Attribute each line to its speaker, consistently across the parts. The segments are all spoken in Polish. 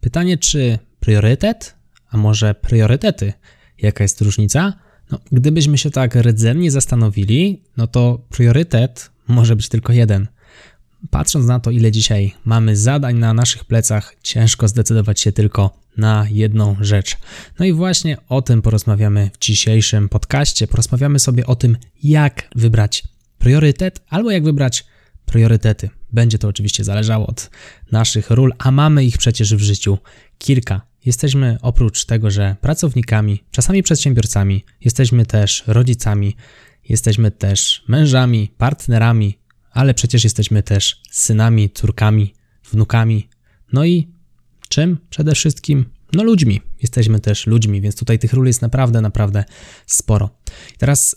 Speaker 1: Pytanie, czy priorytet, a może priorytety? Jaka jest różnica? No, gdybyśmy się tak rdzennie zastanowili, no to priorytet może być tylko jeden. Patrząc na to, ile dzisiaj mamy zadań na naszych plecach, ciężko zdecydować się tylko na jedną rzecz. No i właśnie o tym porozmawiamy w dzisiejszym podcaście. Porozmawiamy sobie o tym, jak wybrać priorytet albo jak wybrać priorytety. Będzie to oczywiście zależało od naszych ról, a mamy ich przecież w życiu kilka. Jesteśmy oprócz tego, że pracownikami, czasami przedsiębiorcami, jesteśmy też rodzicami, jesteśmy też mężami, partnerami, ale przecież jesteśmy też synami, córkami, wnukami. No i czym przede wszystkim? No ludźmi. Jesteśmy też ludźmi, więc tutaj tych ról jest naprawdę, naprawdę sporo. Teraz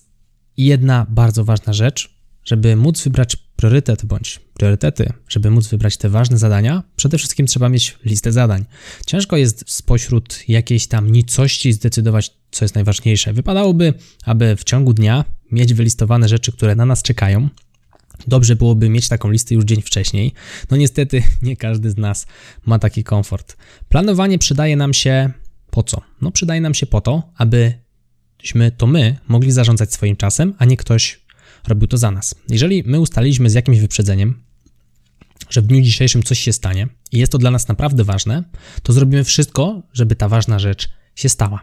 Speaker 1: jedna bardzo ważna rzecz, żeby móc wybrać priorytet bądź priorytety, żeby móc wybrać te ważne zadania, przede wszystkim trzeba mieć listę zadań. Ciężko jest spośród jakiejś tam nicości zdecydować, co jest najważniejsze. Wypadałoby, aby w ciągu dnia mieć wylistowane rzeczy, które na nas czekają. Dobrze byłoby mieć taką listę już dzień wcześniej. No niestety nie każdy z nas ma taki komfort. Planowanie przydaje nam się po co? No przydaje nam się po to, abyśmy to my mogli zarządzać swoim czasem, a nie ktoś robił to za nas. Jeżeli my ustaliliśmy z jakimś wyprzedzeniem, że w dniu dzisiejszym coś się stanie i jest to dla nas naprawdę ważne, to zrobimy wszystko, żeby ta ważna rzecz się stała.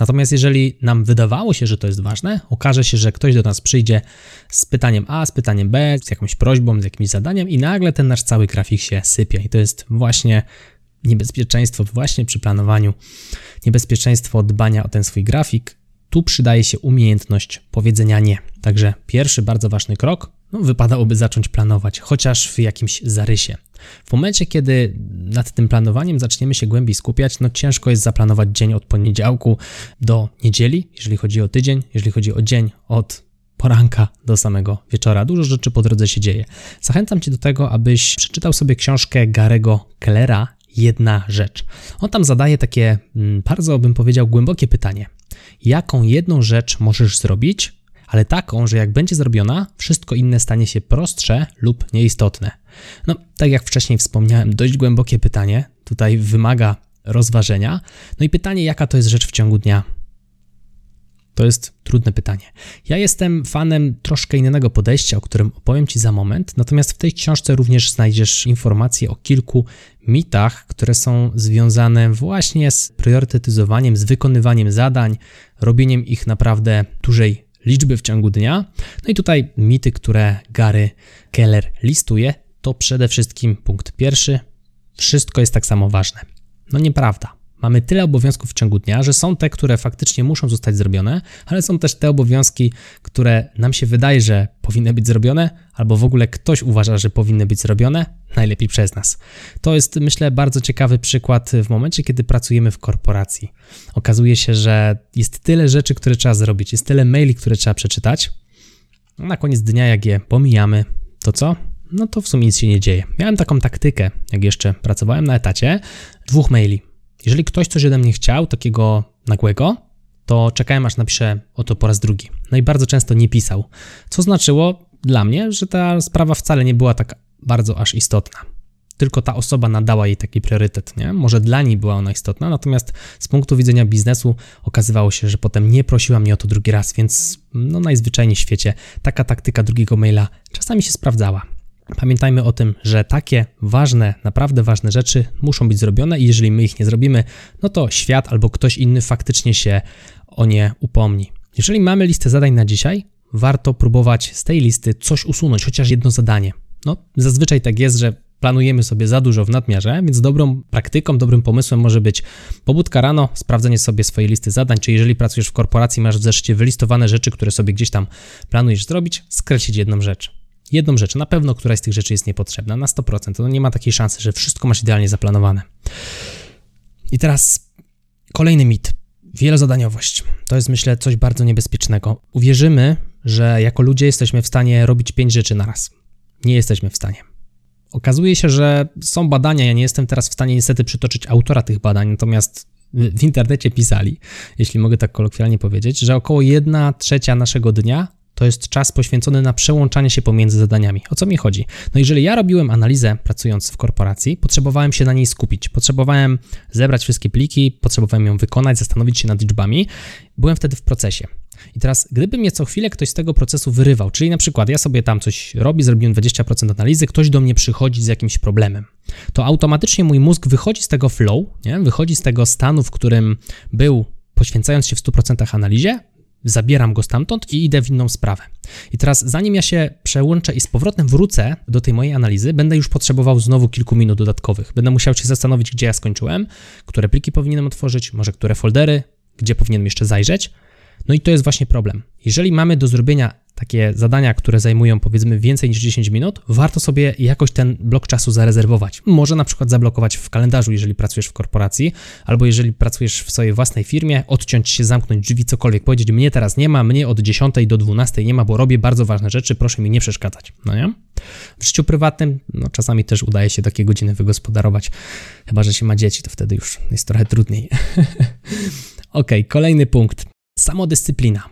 Speaker 1: Natomiast jeżeli nam wydawało się, że to jest ważne, okaże się, że ktoś do nas przyjdzie z pytaniem A, z pytaniem B, z jakąś prośbą, z jakimś zadaniem i nagle ten nasz cały grafik się sypie. I to jest właśnie niebezpieczeństwo właśnie przy planowaniu, niebezpieczeństwo dbania o ten swój grafik, tu przydaje się umiejętność powiedzenia nie. Także pierwszy bardzo ważny krok, no, wypadałoby zacząć planować, chociaż w jakimś zarysie. W momencie, kiedy nad tym planowaniem zaczniemy się głębiej skupiać, no ciężko jest zaplanować dzień od poniedziałku do niedzieli, jeżeli chodzi o tydzień, jeżeli chodzi o dzień od poranka do samego wieczora. Dużo rzeczy po drodze się dzieje. Zachęcam Cię do tego, abyś przeczytał sobie książkę Garego Kellera Jedna rzecz. On tam zadaje takie mm, bardzo, bym powiedział, głębokie pytanie jaką jedną rzecz możesz zrobić, ale taką, że jak będzie zrobiona, wszystko inne stanie się prostsze lub nieistotne. No, tak jak wcześniej wspomniałem, dość głębokie pytanie, tutaj wymaga rozważenia. No i pytanie, jaka to jest rzecz w ciągu dnia? To jest trudne pytanie. Ja jestem fanem troszkę innego podejścia, o którym opowiem Ci za moment, natomiast w tej książce również znajdziesz informacje o kilku mitach, które są związane właśnie z priorytetyzowaniem, z wykonywaniem zadań, robieniem ich naprawdę dużej liczby w ciągu dnia. No i tutaj mity, które Gary Keller listuje, to przede wszystkim punkt pierwszy: wszystko jest tak samo ważne. No nieprawda. Mamy tyle obowiązków w ciągu dnia, że są te, które faktycznie muszą zostać zrobione, ale są też te obowiązki, które nam się wydaje, że powinny być zrobione, albo w ogóle ktoś uważa, że powinny być zrobione, najlepiej przez nas. To jest, myślę, bardzo ciekawy przykład w momencie, kiedy pracujemy w korporacji. Okazuje się, że jest tyle rzeczy, które trzeba zrobić, jest tyle maili, które trzeba przeczytać. Na koniec dnia, jak je pomijamy, to co? No to w sumie nic się nie dzieje. Miałem taką taktykę, jak jeszcze pracowałem na etacie, dwóch maili jeżeli ktoś coś ode mnie chciał, takiego nagłego, to czekałem aż napiszę o to po raz drugi. No i bardzo często nie pisał, co znaczyło dla mnie, że ta sprawa wcale nie była tak bardzo aż istotna. Tylko ta osoba nadała jej taki priorytet, nie? Może dla niej była ona istotna, natomiast z punktu widzenia biznesu okazywało się, że potem nie prosiła mnie o to drugi raz, więc no najzwyczajniej w świecie taka taktyka drugiego maila czasami się sprawdzała. Pamiętajmy o tym, że takie ważne, naprawdę ważne rzeczy muszą być zrobione i jeżeli my ich nie zrobimy, no to świat albo ktoś inny faktycznie się o nie upomni. Jeżeli mamy listę zadań na dzisiaj, warto próbować z tej listy coś usunąć, chociaż jedno zadanie. No, zazwyczaj tak jest, że planujemy sobie za dużo w nadmiarze, więc dobrą praktyką, dobrym pomysłem może być pobudka rano, sprawdzenie sobie swojej listy zadań, czy jeżeli pracujesz w korporacji, masz w zeszycie wylistowane rzeczy, które sobie gdzieś tam planujesz zrobić, skreślić jedną rzecz jedną rzecz, na pewno któraś z tych rzeczy jest niepotrzebna, na 100%. To nie ma takiej szansy, że wszystko masz idealnie zaplanowane. I teraz kolejny mit. Wielozadaniowość. To jest, myślę, coś bardzo niebezpiecznego. Uwierzymy, że jako ludzie jesteśmy w stanie robić pięć rzeczy na raz. Nie jesteśmy w stanie. Okazuje się, że są badania, ja nie jestem teraz w stanie niestety przytoczyć autora tych badań, natomiast w internecie pisali, jeśli mogę tak kolokwialnie powiedzieć, że około 1 trzecia naszego dnia to jest czas poświęcony na przełączanie się pomiędzy zadaniami. O co mi chodzi? No jeżeli ja robiłem analizę pracując w korporacji, potrzebowałem się na niej skupić. Potrzebowałem zebrać wszystkie pliki, potrzebowałem ją wykonać, zastanowić się nad liczbami. Byłem wtedy w procesie. I teraz, gdyby mnie co chwilę ktoś z tego procesu wyrywał, czyli na przykład ja sobie tam coś robię, zrobiłem 20% analizy, ktoś do mnie przychodzi z jakimś problemem, to automatycznie mój mózg wychodzi z tego flow, nie? wychodzi z tego stanu, w którym był poświęcając się w 100% analizie, zabieram go stamtąd i idę w inną sprawę. I teraz, zanim ja się przełączę i z powrotem wrócę do tej mojej analizy, będę już potrzebował znowu kilku minut dodatkowych. Będę musiał się zastanowić, gdzie ja skończyłem, które pliki powinienem otworzyć, może które foldery, gdzie powinienem jeszcze zajrzeć. No i to jest właśnie problem. Jeżeli mamy do zrobienia takie zadania, które zajmują powiedzmy więcej niż 10 minut, warto sobie jakoś ten blok czasu zarezerwować. Może na przykład zablokować w kalendarzu, jeżeli pracujesz w korporacji, albo jeżeli pracujesz w swojej własnej firmie, odciąć się, zamknąć drzwi, cokolwiek, powiedzieć, mnie teraz nie ma, mnie od 10 do 12 nie ma, bo robię bardzo ważne rzeczy, proszę mi nie przeszkadzać, no nie? W życiu prywatnym, no czasami też udaje się takie godziny wygospodarować, chyba, że się ma dzieci, to wtedy już jest trochę trudniej. ok, kolejny punkt. Samodyscyplina.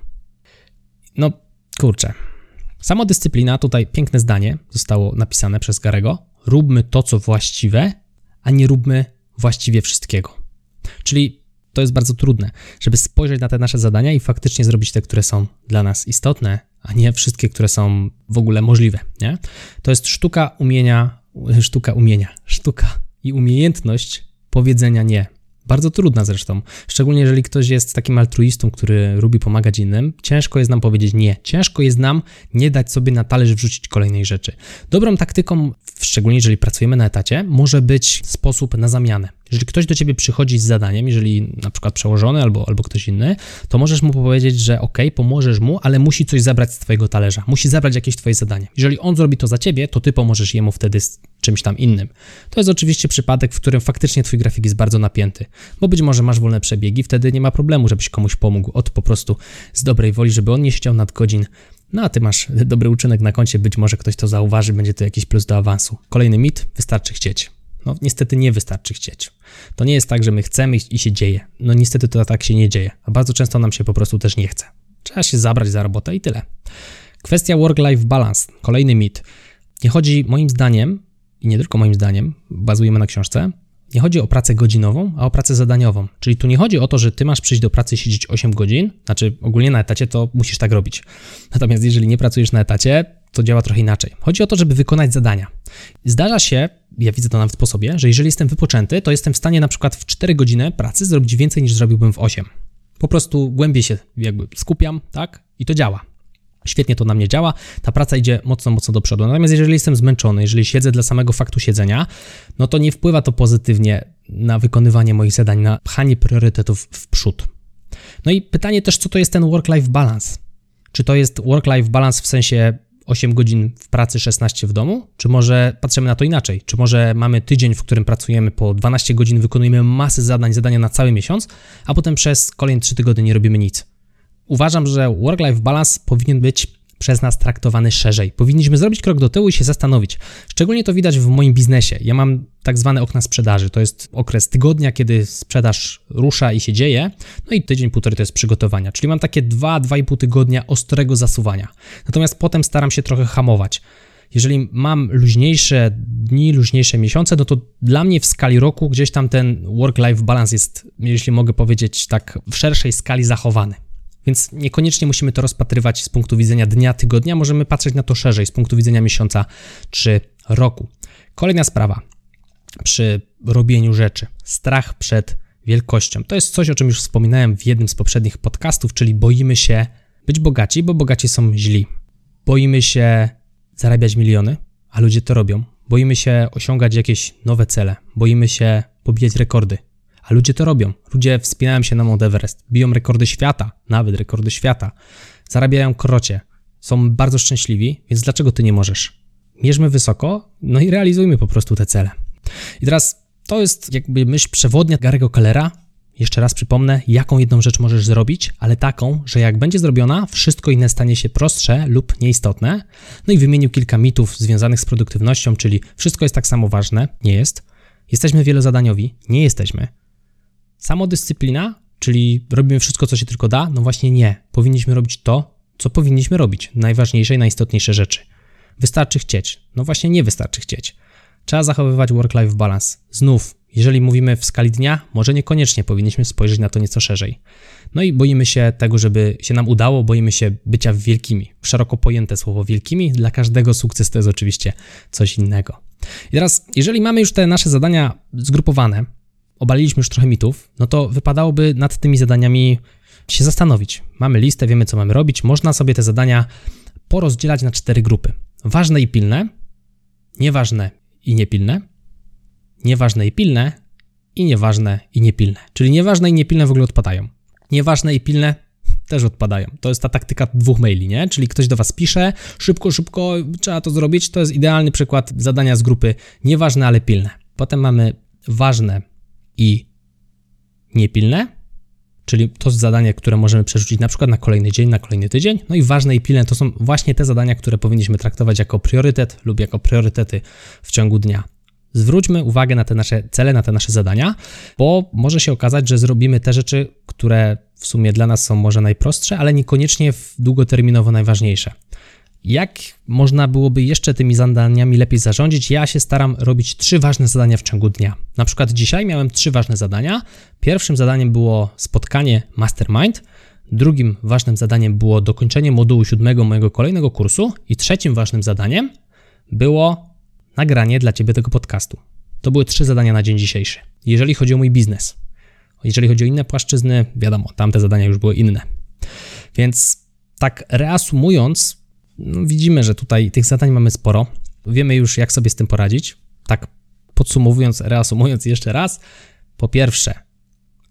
Speaker 1: No, kurczę. Samodyscyplina, tutaj piękne zdanie zostało napisane przez Garego. Róbmy to, co właściwe, a nie róbmy właściwie wszystkiego. Czyli to jest bardzo trudne, żeby spojrzeć na te nasze zadania i faktycznie zrobić te, które są dla nas istotne, a nie wszystkie, które są w ogóle możliwe, nie? To jest sztuka umienia, sztuka umienia, sztuka i umiejętność powiedzenia nie. Bardzo trudna zresztą, szczególnie jeżeli ktoś jest takim altruistą, który lubi pomagać innym. Ciężko jest nam powiedzieć nie. Ciężko jest nam nie dać sobie na talerz wrzucić kolejnej rzeczy. Dobrą taktyką, szczególnie jeżeli pracujemy na etacie, może być sposób na zamianę. Jeżeli ktoś do ciebie przychodzi z zadaniem, jeżeli na przykład przełożony albo, albo ktoś inny, to możesz mu powiedzieć, że ok, pomożesz mu, ale musi coś zabrać z twojego talerza, musi zabrać jakieś twoje zadanie. Jeżeli on zrobi to za ciebie, to ty pomożesz jemu wtedy z czymś tam innym. To jest oczywiście przypadek, w którym faktycznie twój grafik jest bardzo napięty, bo być może masz wolne przebiegi, wtedy nie ma problemu, żebyś komuś pomógł od po prostu z dobrej woli, żeby on nie siedział nad godzin, no a ty masz dobry uczynek na koncie, być może ktoś to zauważy, będzie to jakiś plus do awansu. Kolejny mit, wystarczy chcieć. No niestety nie wystarczy chcieć. To nie jest tak, że my chcemy i się dzieje. No niestety to tak się nie dzieje, a bardzo często nam się po prostu też nie chce. Trzeba się zabrać za robotę i tyle. Kwestia work-life balance, kolejny mit. Nie chodzi moim zdaniem, i nie tylko moim zdaniem, bazujemy na książce, nie chodzi o pracę godzinową, a o pracę zadaniową. Czyli tu nie chodzi o to, że ty masz przyjść do pracy i siedzieć 8 godzin, znaczy ogólnie na etacie to musisz tak robić. Natomiast jeżeli nie pracujesz na etacie, to działa trochę inaczej. Chodzi o to, żeby wykonać zadania. Zdarza się, ja widzę to nawet po sobie, że jeżeli jestem wypoczęty, to jestem w stanie na przykład w 4 godziny pracy zrobić więcej niż zrobiłbym w 8. Po prostu głębiej się jakby skupiam, tak? I to działa. Świetnie to na mnie działa, ta praca idzie mocno, mocno do przodu. Natomiast jeżeli jestem zmęczony, jeżeli siedzę dla samego faktu siedzenia, no to nie wpływa to pozytywnie na wykonywanie moich zadań, na pchanie priorytetów w przód. No i pytanie też, co to jest ten work-life balance? Czy to jest work-life balance w sensie 8 godzin w pracy, 16 w domu? Czy może patrzymy na to inaczej? Czy może mamy tydzień, w którym pracujemy po 12 godzin, wykonujemy masę zadań, zadania na cały miesiąc, a potem przez kolejne 3 tygodnie nie robimy nic? Uważam, że work-life balance powinien być przez nas traktowany szerzej. Powinniśmy zrobić krok do tyłu i się zastanowić. Szczególnie to widać w moim biznesie. Ja mam tak zwane okna sprzedaży. To jest okres tygodnia, kiedy sprzedaż rusza i się dzieje. No i tydzień, półtorej to jest przygotowania. Czyli mam takie 2-2,5 tygodnia ostrego zasuwania. Natomiast potem staram się trochę hamować. Jeżeli mam luźniejsze dni, luźniejsze miesiące, no to dla mnie w skali roku gdzieś tam ten work-life balance jest, jeśli mogę powiedzieć tak, w szerszej skali zachowany. Więc niekoniecznie musimy to rozpatrywać z punktu widzenia dnia, tygodnia, możemy patrzeć na to szerzej, z punktu widzenia miesiąca czy roku. Kolejna sprawa przy robieniu rzeczy. Strach przed wielkością. To jest coś, o czym już wspominałem w jednym z poprzednich podcastów, czyli boimy się być bogaci, bo bogaci są źli. Boimy się zarabiać miliony, a ludzie to robią. Boimy się osiągać jakieś nowe cele. Boimy się pobijać rekordy. A ludzie to robią. Ludzie wspinają się na Mount Everest, biją rekordy świata, nawet rekordy świata, zarabiają krocie, są bardzo szczęśliwi, więc dlaczego ty nie możesz? Mierzmy wysoko, no i realizujmy po prostu te cele. I teraz To jest jakby myśl przewodnia Garego Kellera. Jeszcze raz przypomnę, jaką jedną rzecz możesz zrobić, ale taką, że jak będzie zrobiona, wszystko inne stanie się prostsze lub nieistotne. No i wymienił kilka mitów związanych z produktywnością, czyli wszystko jest tak samo ważne, nie jest. Jesteśmy wielozadaniowi, nie jesteśmy. Samodyscyplina, czyli robimy wszystko, co się tylko da, no właśnie nie. Powinniśmy robić to, co powinniśmy robić, najważniejsze i najistotniejsze rzeczy. Wystarczy chcieć. No właśnie nie wystarczy chcieć. Trzeba zachowywać work-life balance. Znów, jeżeli mówimy w skali dnia, może niekoniecznie powinniśmy spojrzeć na to nieco szerzej. No i boimy się tego, żeby się nam udało, boimy się bycia wielkimi. Szeroko pojęte słowo wielkimi, dla każdego sukces to jest oczywiście coś innego. I teraz, jeżeli mamy już te nasze zadania zgrupowane, obaliliśmy już trochę mitów, no to wypadałoby nad tymi zadaniami się zastanowić. Mamy listę, wiemy co mamy robić, można sobie te zadania porozdzielać na cztery grupy. Ważne i pilne, nieważne i niepilne, nieważne i pilne i nieważne i niepilne. Czyli nieważne i niepilne w ogóle odpadają. Nieważne i pilne też odpadają. To jest ta taktyka dwóch maili, nie? Czyli ktoś do Was pisze, szybko, szybko, trzeba to zrobić. To jest idealny przykład zadania z grupy nieważne, ale pilne. Potem mamy ważne i niepilne, czyli to zadanie, które możemy przerzucić na przykład na kolejny dzień, na kolejny tydzień. No i ważne i pilne to są właśnie te zadania, które powinniśmy traktować jako priorytet lub jako priorytety w ciągu dnia. Zwróćmy uwagę na te nasze cele, na te nasze zadania, bo może się okazać, że zrobimy te rzeczy, które w sumie dla nas są może najprostsze, ale niekoniecznie długoterminowo najważniejsze. Jak można byłoby jeszcze tymi zadaniami lepiej zarządzić? Ja się staram robić trzy ważne zadania w ciągu dnia. Na przykład dzisiaj miałem trzy ważne zadania. Pierwszym zadaniem było spotkanie Mastermind. Drugim ważnym zadaniem było dokończenie modułu siódmego mojego kolejnego kursu. I trzecim ważnym zadaniem było nagranie dla Ciebie tego podcastu. To były trzy zadania na dzień dzisiejszy. Jeżeli chodzi o mój biznes. Jeżeli chodzi o inne płaszczyzny, wiadomo, tamte zadania już były inne. Więc tak reasumując, no widzimy, że tutaj tych zadań mamy sporo. Wiemy już, jak sobie z tym poradzić. Tak podsumowując, reasumując jeszcze raz. Po pierwsze,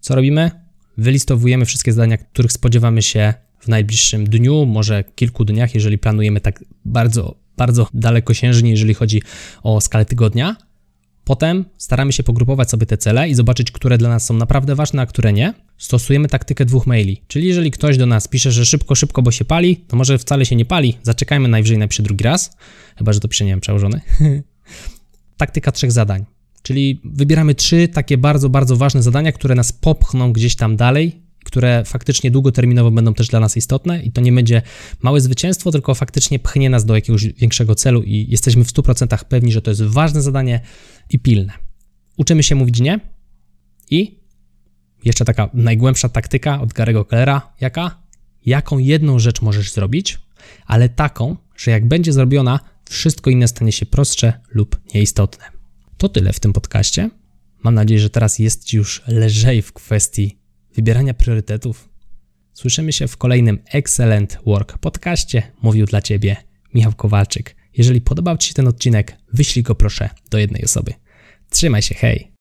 Speaker 1: co robimy? Wylistowujemy wszystkie zadania, których spodziewamy się w najbliższym dniu, może kilku dniach, jeżeli planujemy tak bardzo, bardzo dalekosiężnie, jeżeli chodzi o skalę tygodnia. Potem staramy się pogrupować sobie te cele i zobaczyć, które dla nas są naprawdę ważne, a które nie. Stosujemy taktykę dwóch maili, czyli jeżeli ktoś do nas pisze, że szybko, szybko, bo się pali, to może wcale się nie pali, zaczekajmy najwyżej napisze drugi raz, chyba, że to pisze, nie wiem, przełożony. Taktyka trzech zadań, czyli wybieramy trzy takie bardzo, bardzo ważne zadania, które nas popchną gdzieś tam dalej które faktycznie długoterminowo będą też dla nas istotne i to nie będzie małe zwycięstwo, tylko faktycznie pchnie nas do jakiegoś większego celu i jesteśmy w 100% pewni, że to jest ważne zadanie i pilne. Uczymy się mówić nie i jeszcze taka najgłębsza taktyka od Garego Kellera, jaka? Jaką jedną rzecz możesz zrobić, ale taką, że jak będzie zrobiona, wszystko inne stanie się prostsze lub nieistotne. To tyle w tym podcaście. Mam nadzieję, że teraz jest Ci już lżej w kwestii wybierania priorytetów. Słyszymy się w kolejnym Excellent Work podcaście. Mówił dla Ciebie Michał Kowalczyk. Jeżeli podobał Ci się ten odcinek, wyślij go proszę do jednej osoby. Trzymaj się, hej!